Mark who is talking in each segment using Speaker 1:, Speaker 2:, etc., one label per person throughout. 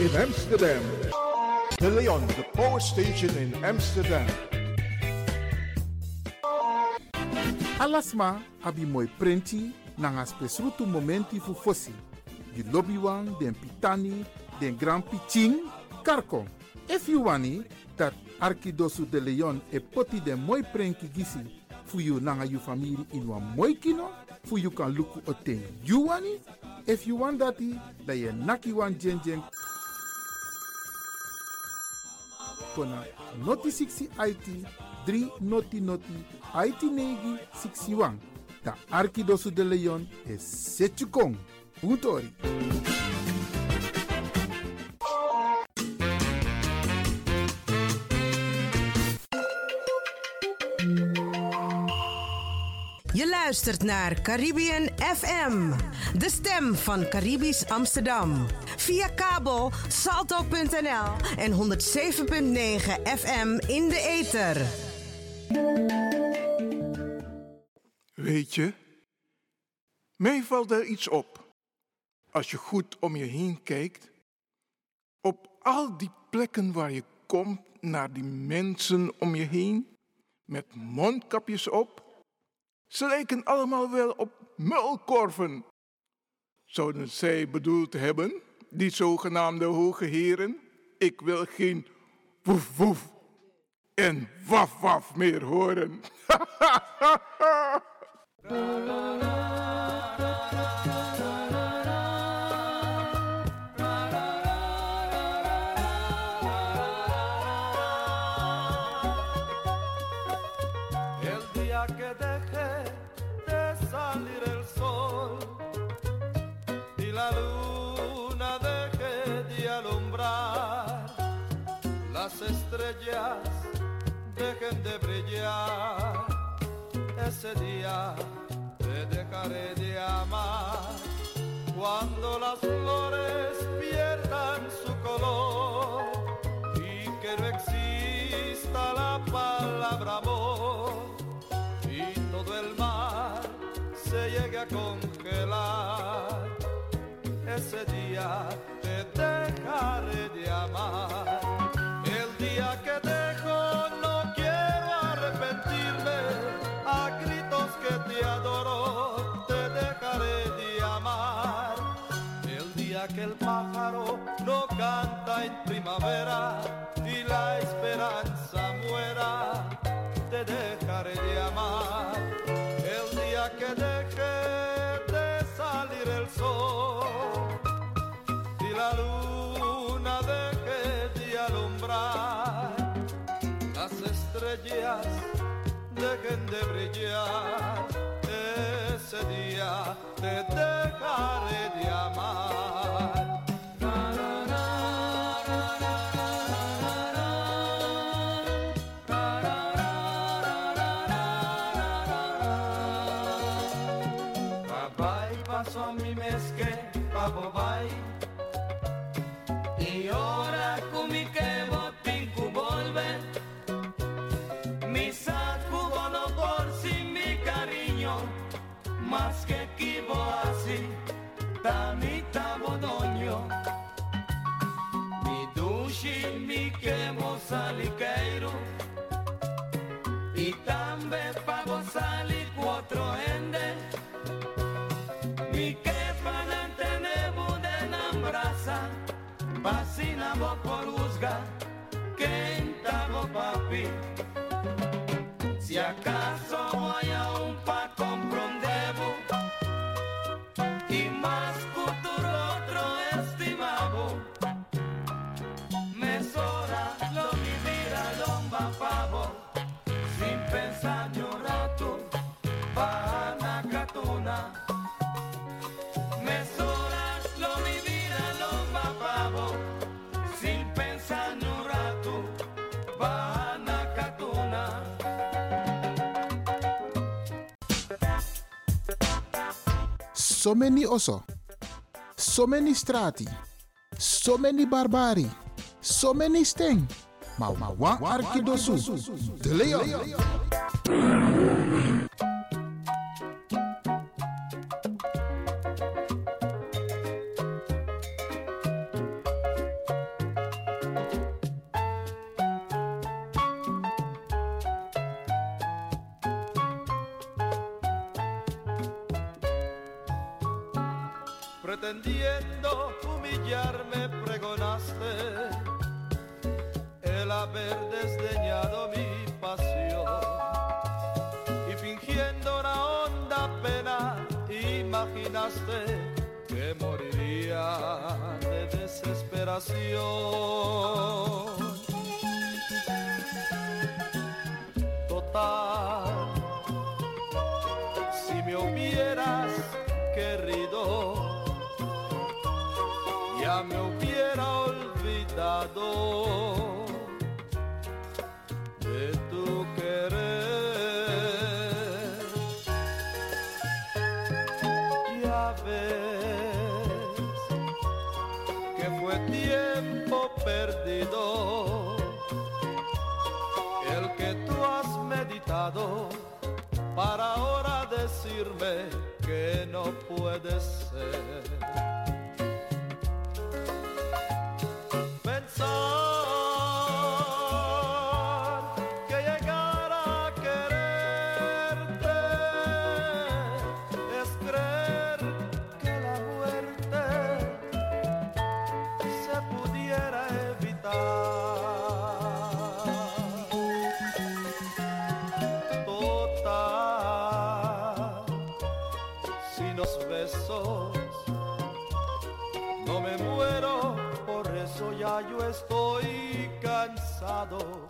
Speaker 1: In Amsterdam. De Leon, the power station in Amsterdam.
Speaker 2: Alasma abi moi prenti nanga spesrutu momenti fu fosi. Di lobby wan, den pitani, den grand piching, karko. If you wani, dat Arkidosu de Leon e poti den moi prenki gisi fu you nanga you family in wan moi kino, fu you kan luku o ten you wani. If you want dati, da ye naki wan jen kona noti 60 IT 3 noti noti IT negi 61. Ta Arkidosu de Leon is Setchukong. Utori.
Speaker 3: Je luistert naar Caribbean FM, de stem van Caribisch Amsterdam. Via kabel salto.nl en 107.9 FM in de ether.
Speaker 4: Weet je, mij valt er iets op. Als je goed om je heen kijkt, op al die plekken waar je komt, naar die mensen om je heen, met mondkapjes op, ze lijken allemaal wel op muilkorven. Zouden zij bedoeld hebben, die zogenaamde hoge heren, ik wil geen woef woef en waf waf meer horen.
Speaker 5: de brillar, ese día te dejaré de amar. Cuando las flores pierdan su color y que no exista la palabra amor y todo el mar se llegue a congelar. Ese día te dejaré de amar. Que el pájaro no canta en primavera y la esperanza muera, te dejaré de amar. El día que deje de salir el sol y la luna deje de alumbrar, las estrellas dejen de brillar, ese día te dejaré de amar.
Speaker 2: So many oso. So many strati. So many barbari. So many sting. Maar ma wa arkidosu. De Leon.
Speaker 5: No me muero, por eso ya yo estoy cansado.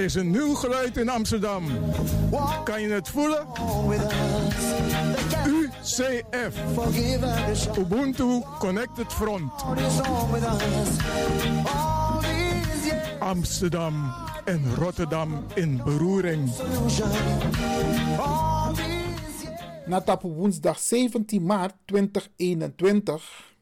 Speaker 4: Er is een nieuw geluid in Amsterdam. Kan je het voelen? UCF. Ubuntu Connected Front. Amsterdam en Rotterdam in beroering.
Speaker 2: Na op woensdag 17 maart 2021,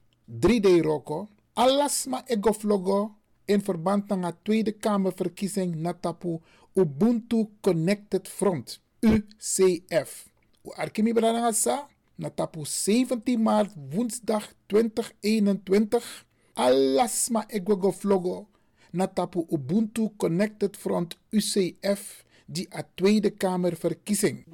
Speaker 2: 3D Rocco, alasma egoflogo in verband met de Tweede Kamerverkiezing Natapu Ubuntu Connected Front, UCF. U arkimi sa Natapu 17 maart woensdag 2021. Alasma egwego vlogo. Natapu Ubuntu Connected Front UCF die a Tweede Kamerverkiezing.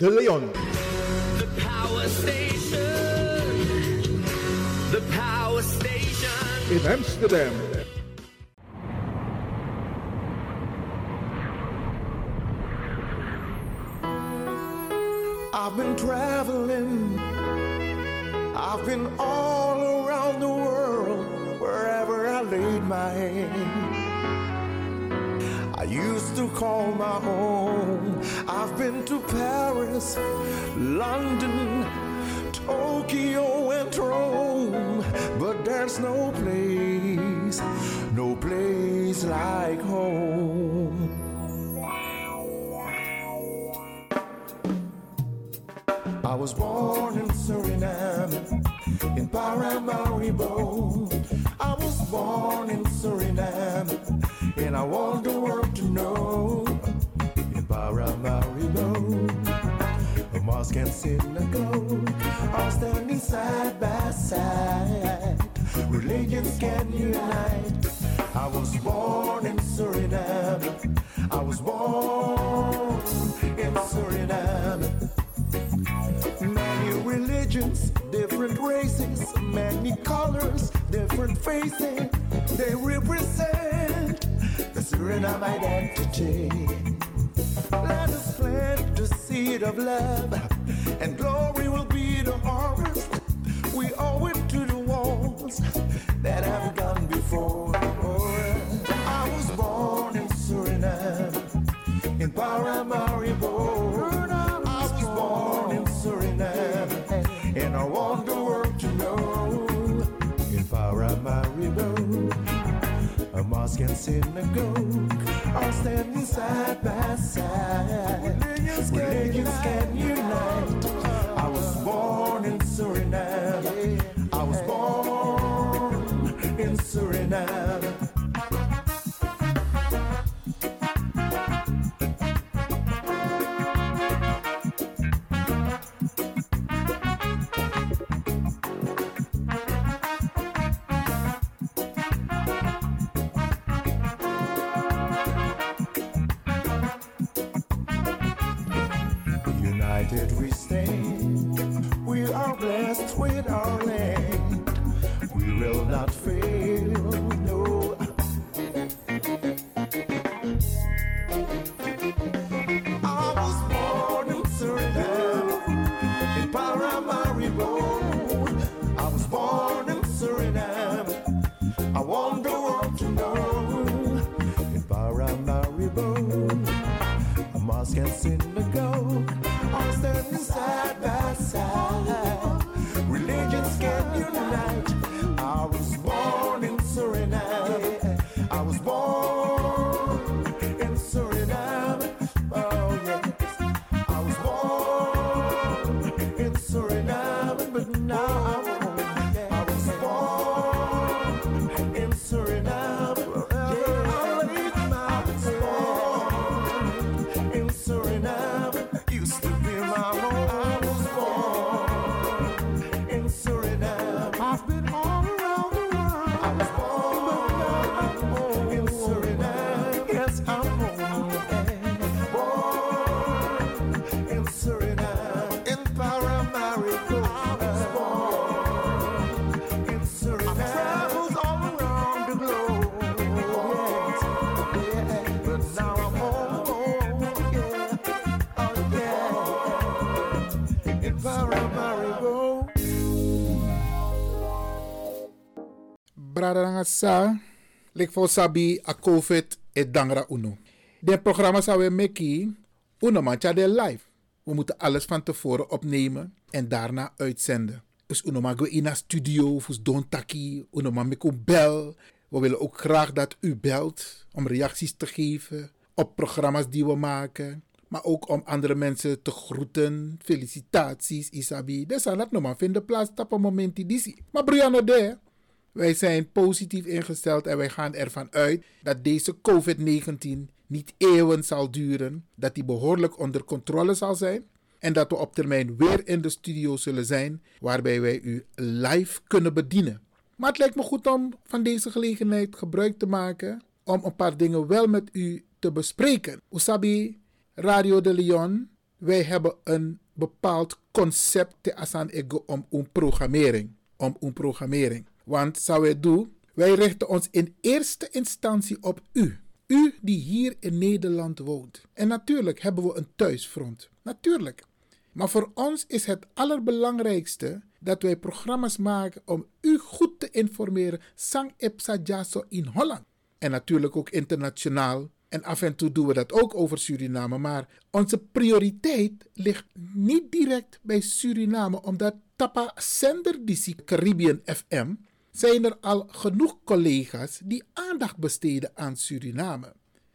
Speaker 1: De Leon.
Speaker 6: The power station. The power station.
Speaker 1: In Amsterdam.
Speaker 7: I've been traveling, I've been all around the world, wherever I laid my hand. I used to call my home. Been to Paris, London, Tokyo, and Rome, but there's no place, no place like home. I was born in Suriname, in Paramaribo. I was born in Suriname, and I want a mosque and synagogue are standing side by side. Religions can unite. I was born in Suriname. I was born in Suriname. Many religions, different races, many colors, different faces. They represent the Suriname identity. Let us plant the seed of love, and glory will be the harvest. We owe it to the ones that have gone before. I was born in Suriname, in Paramaribo. I was born in Suriname, and I want the world to know. In Paramaribo, a mosque and synagogue are standing side by side. Religions can unite. I was born in Suriname. I was born in Suriname.
Speaker 2: Brada sa, fo sabi a COVID e dangra uno. De programma zou we meki, uno mancha de live. We moeten alles van tevoren opnemen en daarna uitzenden. Dus uno mag in naar studio, fus don taki, uno mag bel. We willen ook graag dat u belt om reacties te geven op programma's die we maken. Maar ook om andere mensen te groeten. Felicitaties, Isabi. Zal dat nog maar vinden plaats op een moment die Maar Brianna de, wij zijn positief ingesteld en wij gaan ervan uit dat deze COVID-19 niet eeuwen zal duren. Dat die behoorlijk onder controle zal zijn. En dat we op termijn weer in de studio zullen zijn, waarbij wij u live kunnen bedienen. Maar het lijkt me goed om van deze gelegenheid gebruik te maken om een paar dingen wel met u te bespreken. Usabi, Radio de Leon, wij hebben een bepaald concept te asan ego om een programmering. Om een programmering. Want doen, wij richten ons in eerste instantie op u. U die hier in Nederland woont. En natuurlijk hebben we een thuisfront. Natuurlijk. Maar voor ons is het allerbelangrijkste dat wij programma's maken om u goed te informeren. Sang Epsa Jaso in Holland. En natuurlijk ook internationaal. En af en toe doen we dat ook over Suriname. Maar onze prioriteit ligt niet direct bij Suriname, omdat Tapa Sender die Caribbean FM zijn er al genoeg collega's die aandacht besteden aan Suriname.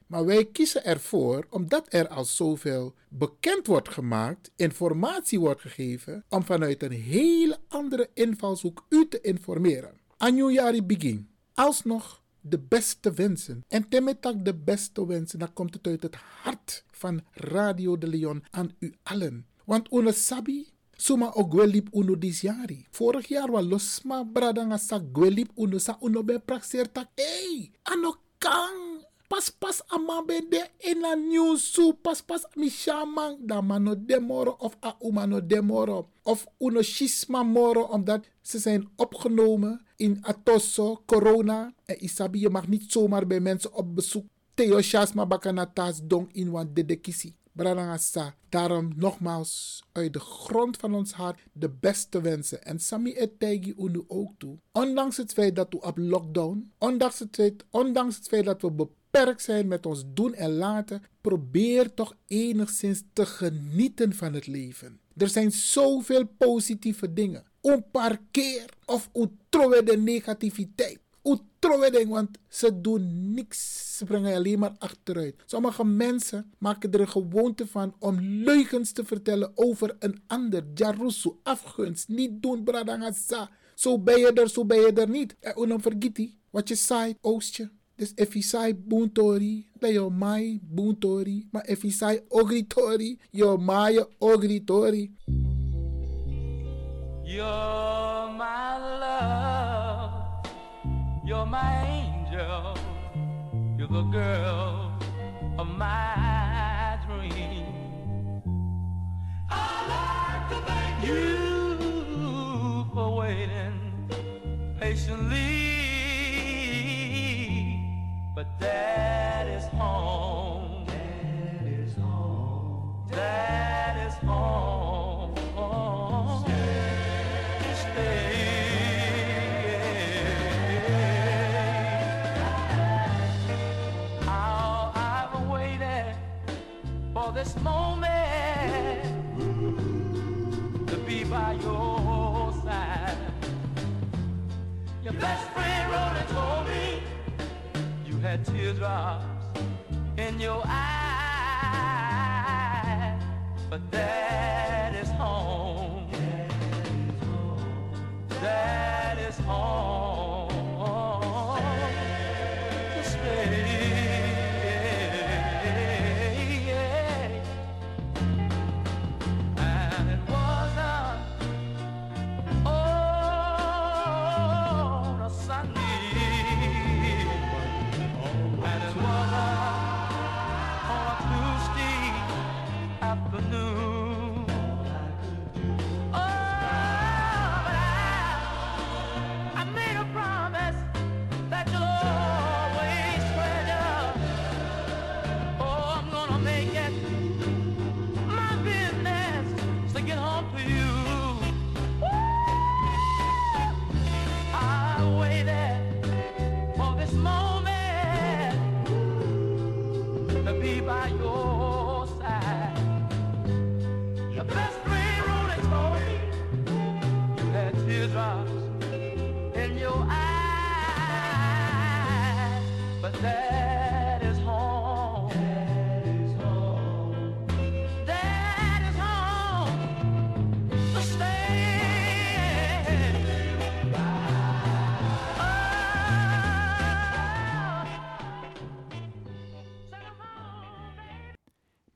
Speaker 2: Maar wij kiezen ervoor, omdat er al zoveel bekend wordt gemaakt, informatie wordt gegeven, om vanuit een hele andere invalshoek u te informeren. Anjuyari begin. Alsnog de beste wensen. En temetak de beste wensen, dan komt het uit het hart van Radio de Leon aan u allen. Want une sabi, suma o gwelip uno disjari. Vorig jaar was losma bradanga sa gwelip uno sa uno ben praxeer tak. Ano kang pas pas ama de in a new su pas pas mi da mano demoro of a umano demoro of uno shisma moro omdat ze zijn opgenomen in atosso corona en isabi je mag niet zomaar bij mensen op bezoek Theo Shasma Bakanatas dong in wan dedekisi. Brarangasa. Daarom nogmaals uit de grond van ons hart de beste wensen. En Sami Etegi Unu ook toe. Ondanks het feit dat we op lockdown, ondanks het feit, ondanks het feit dat we beperkt zijn met ons doen en laten, probeer toch enigszins te genieten van het leven. Er zijn zoveel positieve dingen. Onparkeer of ontroe de negativiteit. Want ze doen niks. Ze brengen alleen maar achteruit. Sommige mensen maken er een gewoonte van om leugens te vertellen over een ander. Jarusu, afgunst, niet doen, bradangasa. Zo ben je er, zo ben je er niet. En dan vergeet wat je zei, oostje. Dus if je sai buntori, dan je mai buntori. Maar if je sai ogritori, je mai ogritori.
Speaker 6: My love, you're my angel, you're the girl of my dream. I'd like to thank you for waiting patiently. But that is home. That is home. That is home. Stay. How best friend wrote told me you had teardrops in your eyes,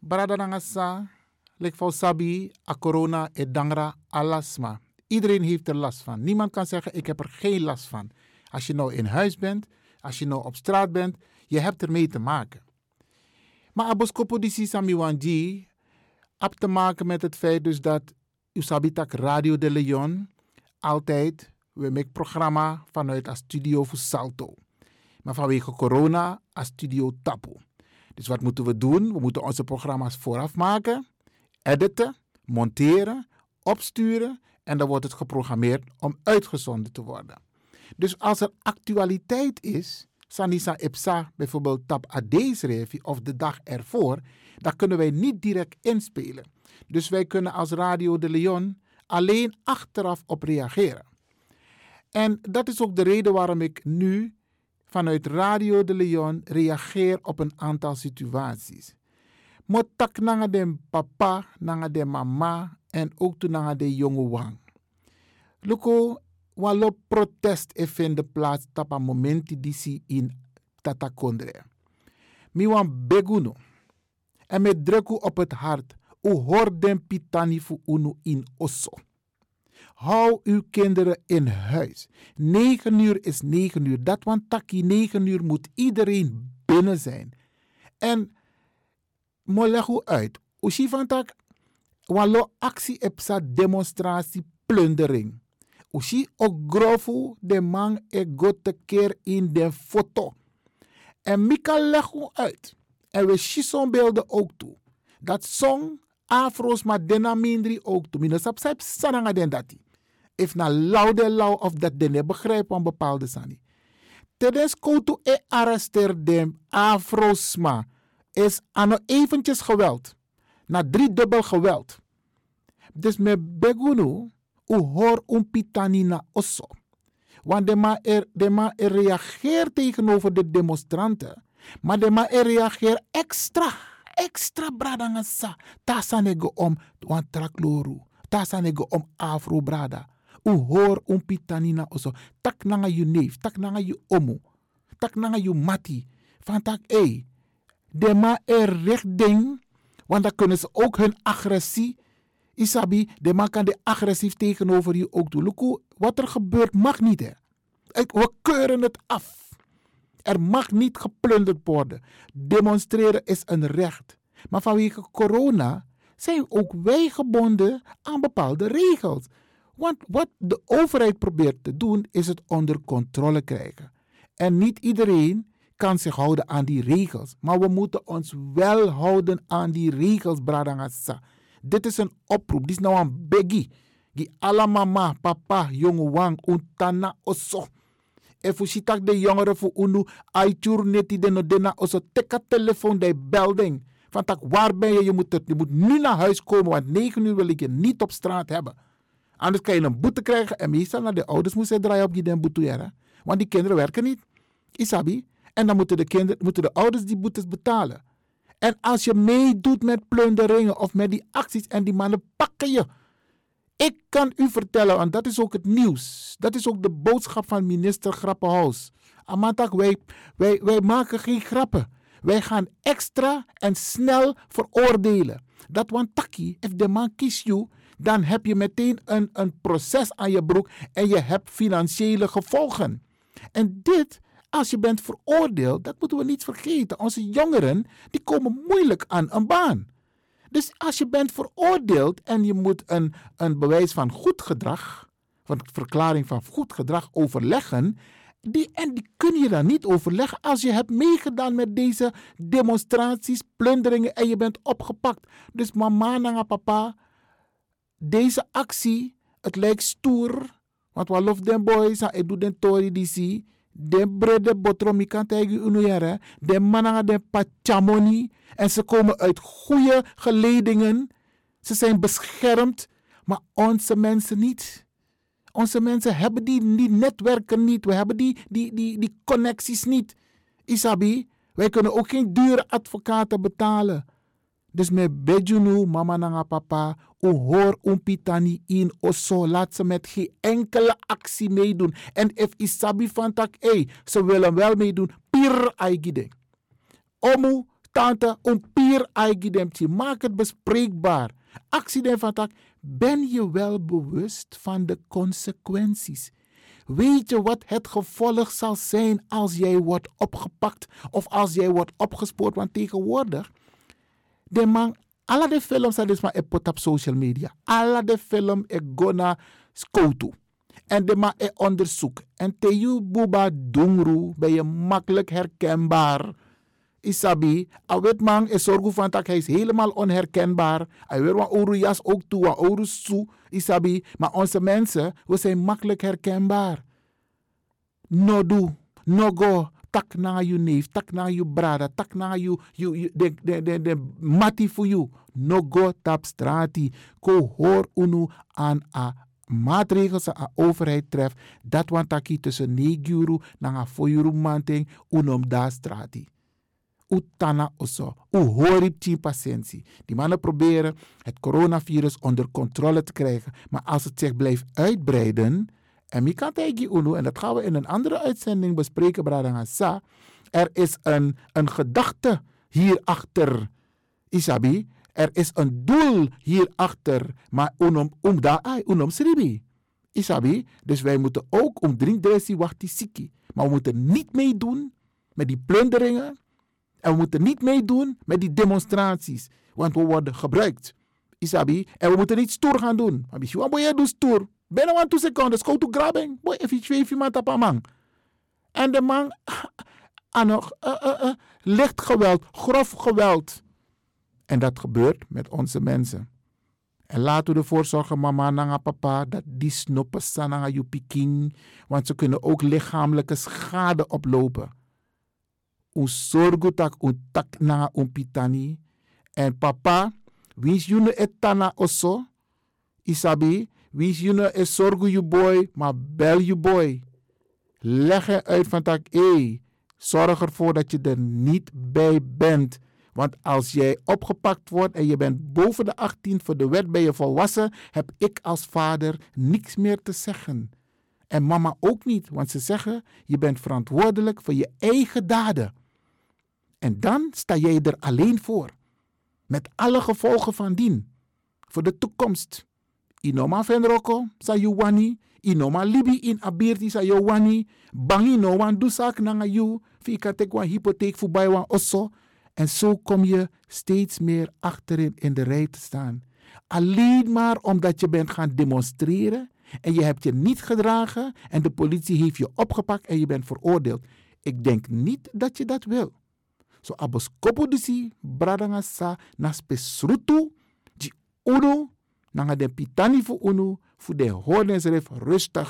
Speaker 2: brada nangasa, lek voor sabi, a corona e dangra alasma. Iedereen heeft er last van. Niemand kan zeggen, ik heb er geen last van. Als je nou in huis bent, als je nou op straat bent, je hebt ermee te maken. Maar aboskopo di sami wanji, heb te maken met het feit dus dat Usabitak Radio de Leon altijd, we maken programma vanuit een studio voor Salto. Maar vanwege corona, een studio Tapo. Dus wat moeten we doen? We moeten onze programma's vooraf maken, editen, monteren, opsturen en dan wordt het geprogrammeerd om uitgezonden te worden. Dus als er actualiteit is, Sanisa Ipsa bijvoorbeeld tap AD of de dag ervoor, dan kunnen wij niet direct inspelen. Dus wij kunnen als Radio de Leon alleen achteraf op reageren. En dat is ook de reden waarom ik nu vanuit Radio de Leon reageer op een aantal situaties. Motak nanga de papa, nanga de mama en ook toen nanga de jonge wang. Luko, walo protest e vinden plaats tapa momenti disi in Tatakondre. Mi wan beguno. En met drukken op het hart, u hoort den pitani fu unu in osso. Hou uw kinderen in huis. 9 uur is 9 uur. Dat want taki 9 uur moet iedereen binnen zijn. En mo leg u uit. Ushi van tak walo actie epsa demonstratie plundering. Ushi ook grofu de man e gote keer in de foto. En Mika leg u uit. En we zien beelden ook toe. Dat song afro's maar dena mindri ook toe. Mina sap sap sananga den dati. If na laude lau of dat de ne begrijpen van bepaalde sani. Tedes koutu e arresteer dem afro's maar is aan eventjes geweld. Na drie dubbel geweld. Dus me begunu u hoor un pitani na osso. Want de ma, er, de ma er reageert tegenover de demonstranten. Maar de ma er reageert extra. Extra brada sa. Tasanego om wan trakloru. Tasanego om afro brada. U hoor un pitani na osso. Tak nanga you neef. Tak nanga you omo. Tak nanga you mati. Van tak ei. De ma er recht ding. Want dan kunnen ze ook hun agressie Isabi, de man kan de agressief tegenover je ook doen. Wat er gebeurt mag niet. Hè. We keuren het af. Er mag niet geplunderd worden. Demonstreren is een recht. Maar vanwege corona zijn ook wij gebonden aan bepaalde regels. Want wat de overheid probeert te doen, is het onder controle krijgen. En niet iedereen kan zich houden aan die regels. Maar we moeten ons wel houden aan die regels, Bradangasa. Dit is een oproep. Dit is nou een biggie. Die alla mama, papa, jonge wang, untana osso. En voor sitak de jongeren voor unu, aitur neti de no dena osso. Teka telefoon de belding. Van tak, waar ben je? Je moet, je moet nu naar huis komen, want 9 uur wil ik je niet op straat hebben. Anders kan je een boete krijgen. En meestal naar de ouders moeten draaien op die boete. Want die kinderen werken niet. Isabi. En dan moeten de, kinderen, moeten de ouders die boetes betalen. En als je meedoet met plunderingen of met die acties en die mannen pakken je. Ik kan u vertellen, want dat is ook het nieuws. Dat is ook de boodschap van minister Grappenhaus. Amantak, wij, wij, wij maken geen grappen. Wij gaan extra en snel veroordelen. Dat want taki, if de man kiest you, dan heb je meteen een, een proces aan je broek en je hebt financiële gevolgen. En dit als je bent veroordeeld, dat moeten we niet vergeten. Onze jongeren, die komen moeilijk aan een baan. Dus als je bent veroordeeld en je moet een, een bewijs van goed gedrag, van verklaring van goed gedrag overleggen, die, en die kun je dan niet overleggen als je hebt meegedaan met deze demonstraties, plunderingen en je bent opgepakt. Dus mama en papa, deze actie, het lijkt stoer, want we love them boys, en doe den tori die de brede botromi kan tegen mannen de pachamoni. En ze komen uit goede geledingen. Ze zijn beschermd, maar onze mensen niet. Onze mensen hebben die, die netwerken niet. We hebben die, die, die, die connecties niet. Isabi, wij kunnen ook geen dure advocaten betalen. Dus met bejunu, mama nanga papa, u hoor umpitani in oso. Laat ze met geen enkele actie meedoen. En if isabi van tak, hey, ze willen wel meedoen, pir aigide. Omu, tante, een pier aigidemtje. Maak het bespreekbaar. Actie van tak. Ben je wel bewust van de consequenties? Weet je wat het gevolg zal zijn als jij wordt opgepakt of als jij wordt opgespoord? Want tegenwoordig, de man, alle de films zijn dus maar epot op social media. Alle de film ik go naar skoto. En de ma e onderzoek. En te you buba dungru ben je makkelijk herkenbaar. Isabi, a wet man is zorgen van dat hij is helemaal onherkenbaar. Hij weer wat oru jas ook toe, wat oru su, isabi. Maar onze mensen, we zijn makkelijk herkenbaar. No do, no go, tak na je neef, tak na je brada, tak na je, je, de, de, de, de mati voor you. No go tap strati. Ko hoor unu aan a maatregels de overheid treft. Dat want taki tussen neguru na a foyuru manting unom da strati utana oso. U horip tien patiëntie. Die mannen proberen het coronavirus onder controle te krijgen. Maar als het zich blijft uitbreiden. En uno, en dat gaan we in een andere uitzending bespreken, Bradangasa. Er is een, een gedachte hierachter. Isabi, er is een doel hierachter. Maar unom um da ai, unom sribi. Isabi, dus wij moeten ook om drie dresi wachti siki. Maar we moeten niet meedoen met die plunderingen en we moeten niet meedoen met die demonstraties, want we worden gebruikt. Isabi, en we moeten niet stoer gaan doen. Maar je doen stoer. Binnen two seconds, go to grabbing. Boy, if je twee iemand een man. En de man, aan uh, uh, uh, licht geweld, grof geweld. En dat gebeurt met onze mensen. En laten we ervoor zorgen, mama en papa, dat die snoppen staan aan je piking. Want ze kunnen ook lichamelijke schade oplopen un sorgu tak un tak na un pitani. En papa, wins june etana oso, isabi, wins june e sorgu you boy, maar bel you boy. Leg er uit van tak, hé, zorg ervoor dat je er niet bij bent. Want als jij opgepakt wordt en je bent boven de 18, voor de wet ben je volwassen, heb ik als vader niks meer te zeggen. En mama ook niet, want ze zeggen: je bent verantwoordelijk voor je eigen daden. En dan sta jij er alleen voor. Met alle gevolgen van dien. Voor de toekomst. Inoma venroko sa yuwani. Inoma libi in abirti sa yuwani. Bangi no wan dusak nanga yu. Fika tek wan hypotheek voorbij wan osso. En zo kom je steeds meer achterin in de rij te staan. Alleen maar omdat je bent gaan demonstreren en je hebt je niet gedragen en de politie heeft je opgepakt en je bent veroordeeld. Ik denk niet dat je dat wil. So abos kopo disi bradanga sa na spesrutu di uno nanga de pitani fu uno fu de hornesref rustig.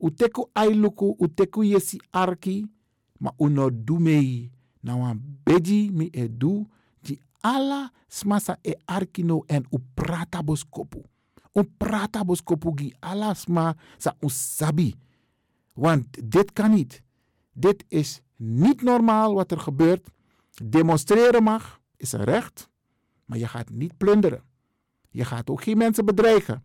Speaker 2: Uteku ailuku, uteku yesi arki, ma uno dumei. Na wan beji mi e du di ala smasa e arki no en u prata bos kopu. U prata bos kopu gi ala sma sa usabi. Want dit kan niet. Dit is niet normaal wat er gebeurt. Demonstreren mag, is een recht, maar je gaat niet plunderen. Je gaat ook geen mensen bedreigen.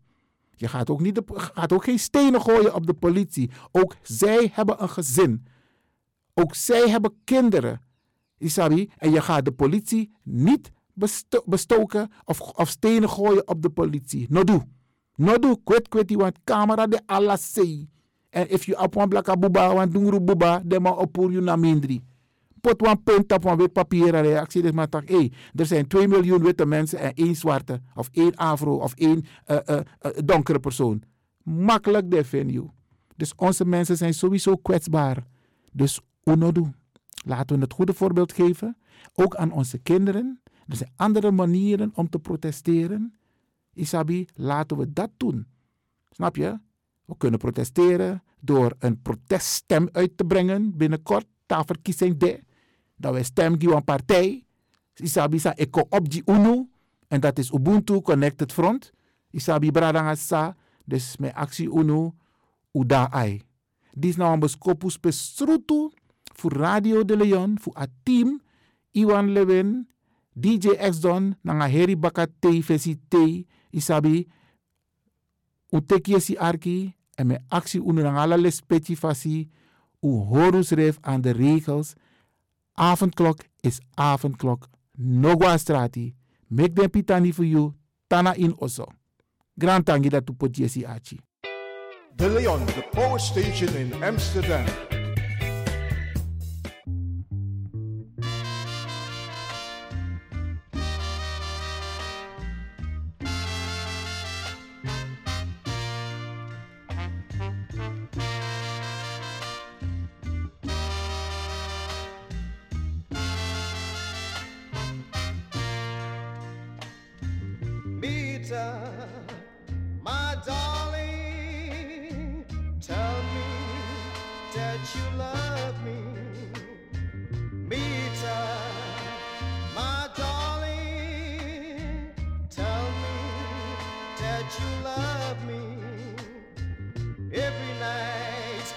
Speaker 2: Je gaat ook, niet gaat ook geen stenen gooien op de politie. Ook zij hebben een gezin. Ook zij hebben kinderen. Isabi, en je gaat de politie niet besto bestoken of, of stenen gooien op de politie. No do. No do. Kwet want camera de alla sei. En if you een blaka buba, want dungru buba, de ma opur you na mindri. Pot wan punt een wit papier reactie. Dus maar hey, er zijn 2 miljoen witte mensen en één zwarte. Of één afro of één uh, uh, uh, donkere persoon. Makkelijk you. Dus onze mensen zijn sowieso kwetsbaar. Dus unodu. Laten we het goede voorbeeld geven. Ook aan onze kinderen. Er zijn andere manieren om te protesteren. Isabi, laten we dat doen. Snap je? We kunnen protesteren door een proteststem uit te brengen binnenkort, ta verkiezing de. Dat wij stem geven aan partij. Isabi sa eko op die UNO. En dat is Ubuntu Connected Front. Isabi bradanga sa. Dus mijn actie UNO. Uda ai. Dit nou een beschopus pesrutu. Voor Radio de Leon. Voor het team. Iwan Lewin. DJ X-Don. Nanga Heri Bakate. Fesite. Isabi uteki si arki en mijn actie onder alle specie fasi u horus aan de regels. Avondklok is avondklok Nogwa Strati. Mek den pitani for you. Tana in oso. Grand tangi dat tu pot Jesse Achi.
Speaker 8: De Leon, the power station in Amsterdam.
Speaker 1: That you love me. Every night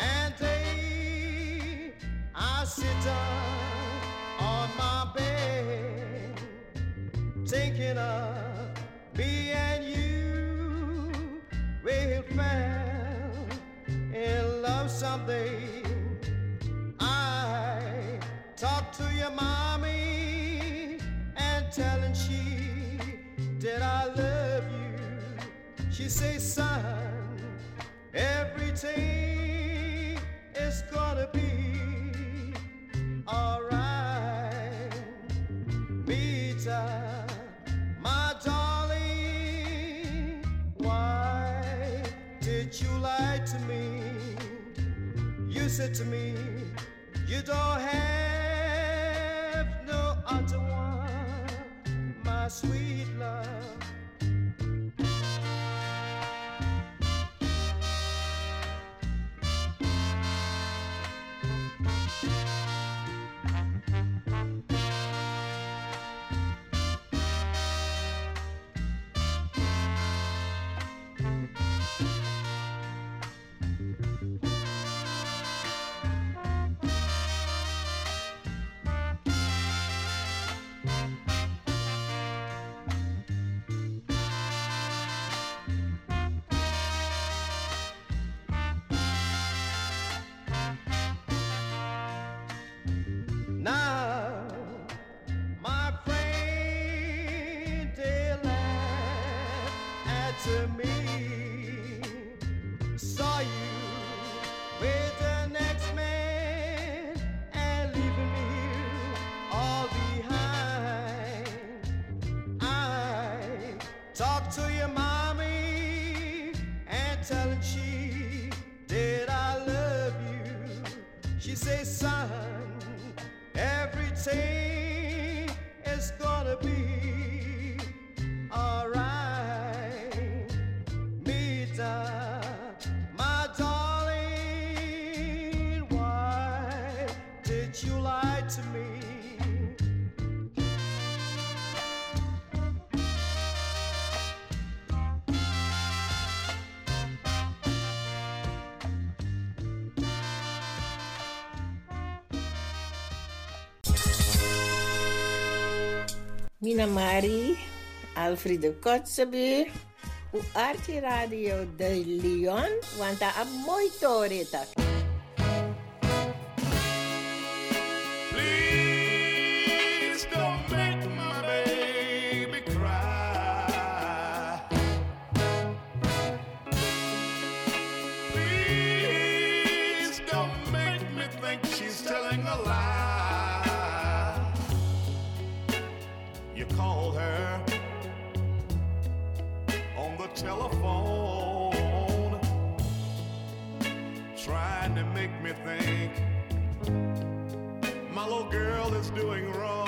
Speaker 1: and day, I sit down on my bed thinking of me and you We'll fall in love someday. I talk to your mommy and telling she did I love. She say, son, everything is gonna be alright. Mita, my darling, why did you lie to me? You said to me, you don't have at me.
Speaker 9: Mina Mari, Alfredo Kotzebue, u Archie Radio de Leon, want een mooi torita.
Speaker 10: Think my little girl is doing wrong.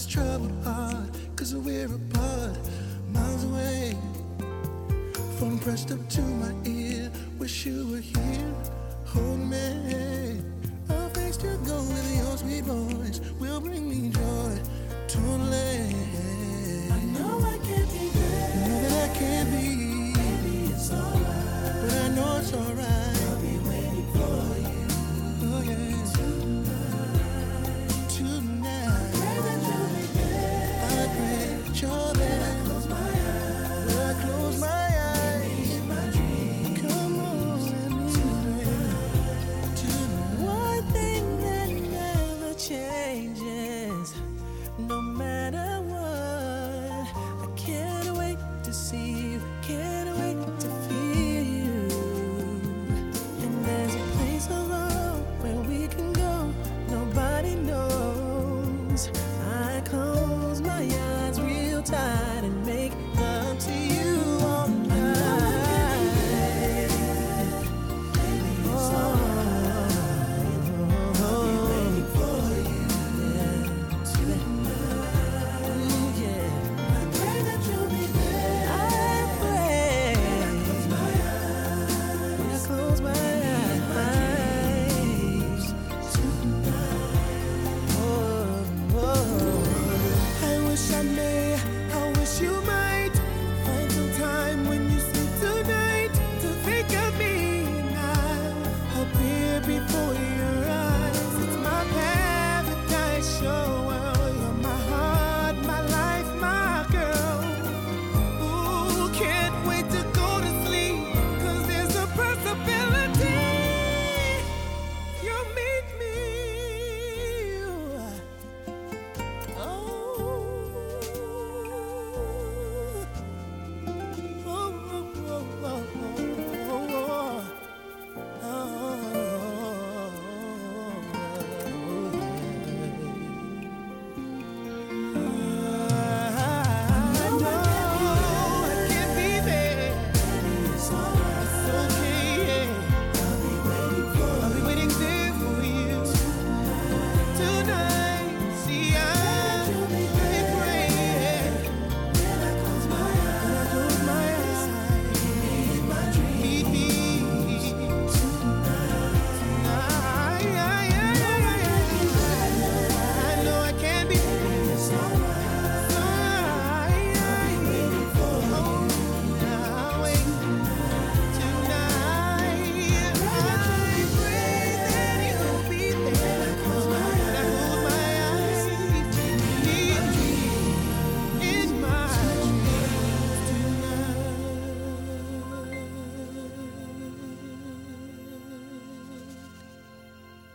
Speaker 7: this troubled heart, cause we're apart, miles away. Phone pressed up to my ear, wish you were here, hold me.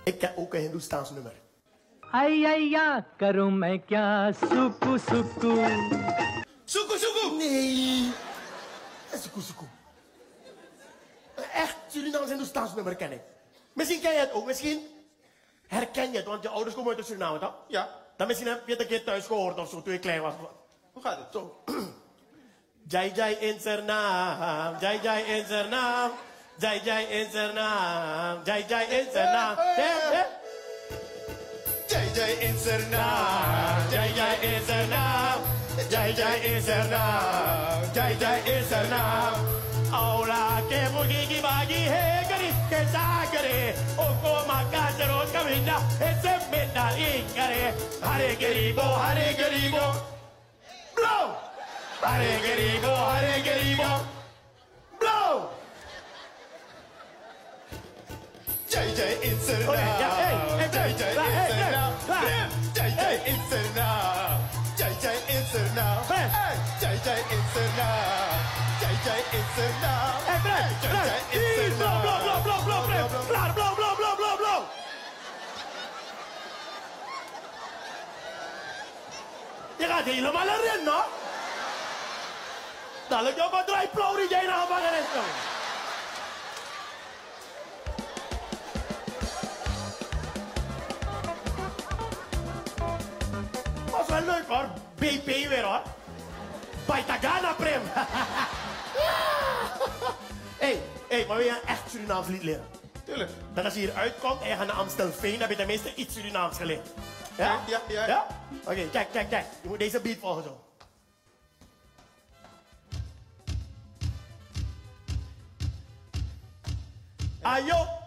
Speaker 11: Ik ken ook een Hindoestaans nummer.
Speaker 12: Ai, ai, ja, karom, ik ja, soekoe, soekoe.
Speaker 11: Soekoe, soekoe! Nee. Eh, soekoe, soekoe. Eh, echt Surinaams Hindoestaans nummer ken ik. Misschien ken je het ook, misschien herken je het, want je ouders komen uit Suriname, toch? Ja. Dan misschien heb je het een keer thuis gehoord of zo, toen je klein was. Hoe gaat het? Zo. Jai Jai in zijn naam, Jai Jai in zijn naam. जय जय इंसर नाम जय जय इंसर जय जय इंसर जय जय इंसर जय जय इंसर जय जय इंसर औला के मुर्गी की बागी है गरीब के सागरे ओको माका जरो कमीना ऐसे बेटा ये करे हरे गरीबो हरे गरीबो ब्लो हरे गरीबो हरे गरीबो is er nou. Jai Jai is er nou. Jai Jai is er nou. Jai Jai is er nou.
Speaker 13: Hey, Fred,
Speaker 11: Jai Jai is er
Speaker 13: Blow,
Speaker 11: nou.
Speaker 13: blow, blow, blow, blow, Fred. Klaar, blow, blow, blow, blow, blow. Je gaat helemaal erin, no? Dadelijk ook wat draai plauw die jij naar gevangenis komt. Was leuk hoor. BP weer hoor. Baitagana Prem. hey, hey, maar wil je een echt Surinaams lied leren?
Speaker 11: Tuurlijk.
Speaker 13: Dat als je hier uitkomt en je gaat naar Amstelveen, heb je tenminste iets Surinaams geleerd. Ja?
Speaker 11: Ja, ja.
Speaker 13: Ja? Oké, kijk, kijk, kijk. Je moet deze beat volgen zo. Ayo,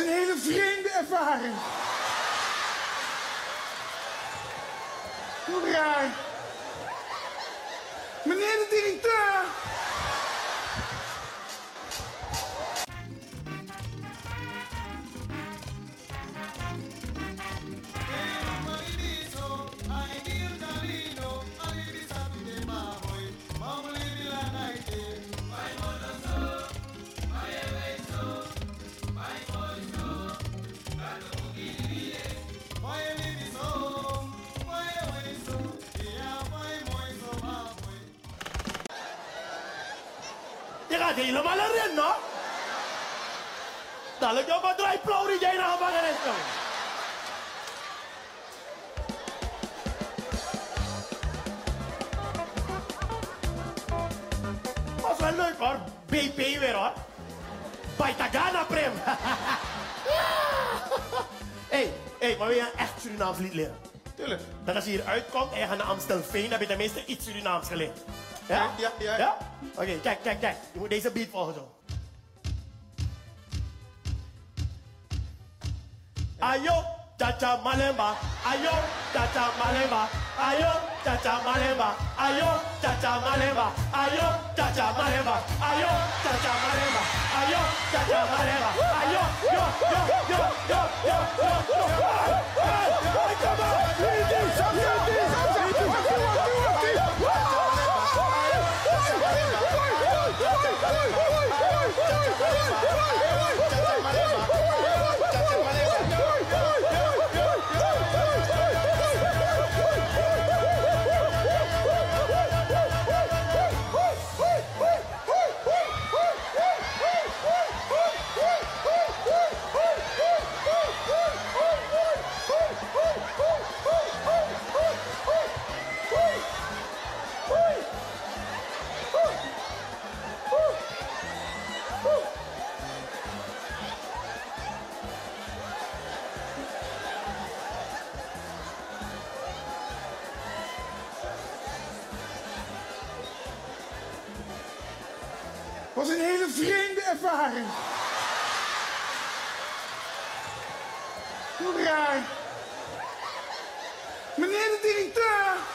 Speaker 1: een hele vreemde ervaring. Hoe raar.
Speaker 13: Je gaat helemaal erin, no? Dadelijk ook wat draai plauw die jij naar gevangenis komt. Was wel leuk hoor. BP weer hoor. Baitagana Prem. hey, hey, maar wil je een echt Surinaams lied leren?
Speaker 11: Tuurlijk.
Speaker 13: Dat als je hier uitkomt en je gaat naar Amstelveen, heb je tenminste iets Surinaams geleerd. Ja?
Speaker 11: Ja, ja.
Speaker 13: Ja? Kijk, kijk, kijk. Je moet deze beat volgen zo. Ayo, chacha malemba. Ayo, chacha malemba. Ayo, chacha malemba. Ayo, chacha malemba. Ayo, chacha malemba. Ayo, chacha malemba. Ayo, chacha malemba. Ayo, yo, yo, yo, yo, yo, yo, yo.
Speaker 4: Was een hele vreemde ervaring. Hoe raar. Meneer de directeur.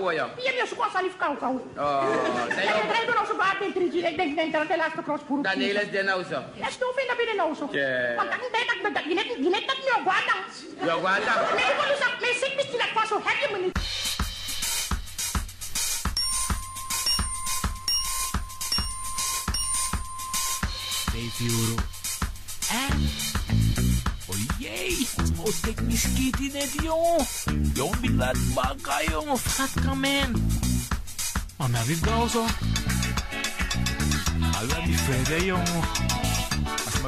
Speaker 14: Horen.
Speaker 15: Je hebt zo'n salif kou kou.
Speaker 14: Oh,
Speaker 15: door onze baard in triji. Ik denk, denk dat de laatste cross voor
Speaker 14: Dan heel is dit nou zo.
Speaker 15: Ja, stof in dat binnen nou zo.
Speaker 14: Ja.
Speaker 15: Want dat is dat dat je net je net dat nou guarda.
Speaker 14: Ja, guarda.
Speaker 15: Nee, ik wil zeggen, mijn
Speaker 16: euro. En? Oh jee, oh dik miskiet in het jongen. Jongen, die laat bakken jongen, vat kamen. Maar maar wie nou zo? Alla die verder jongen. Als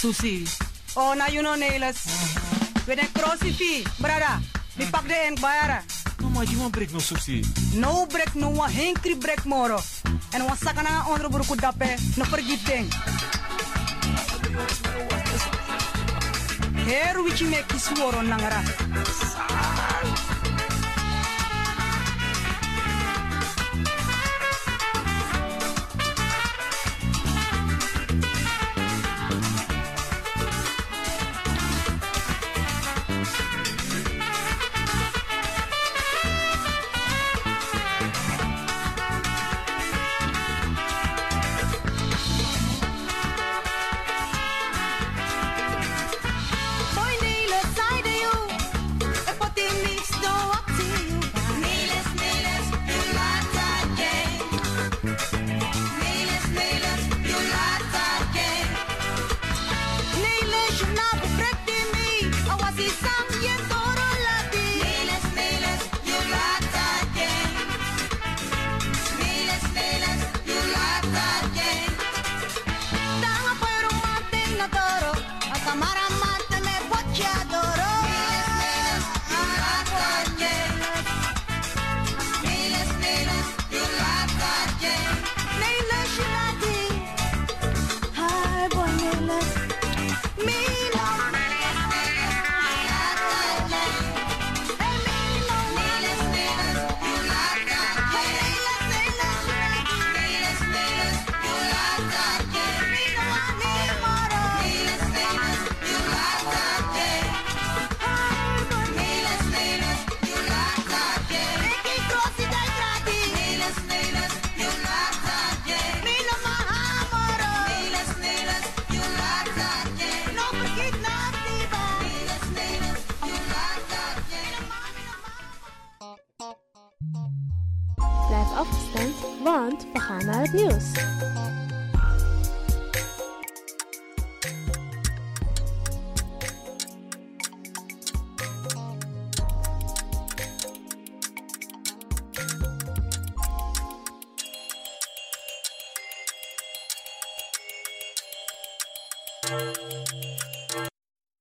Speaker 16: susi.
Speaker 17: Oh, na you know neles. We den crossi fi, brada. Mi pak de en bayara.
Speaker 16: No, maar je moet break no susi.
Speaker 17: No break no wa henkri break moro. En wa sakana onder buruku dape no pergi ding. Heru wichi me kisworo nangara.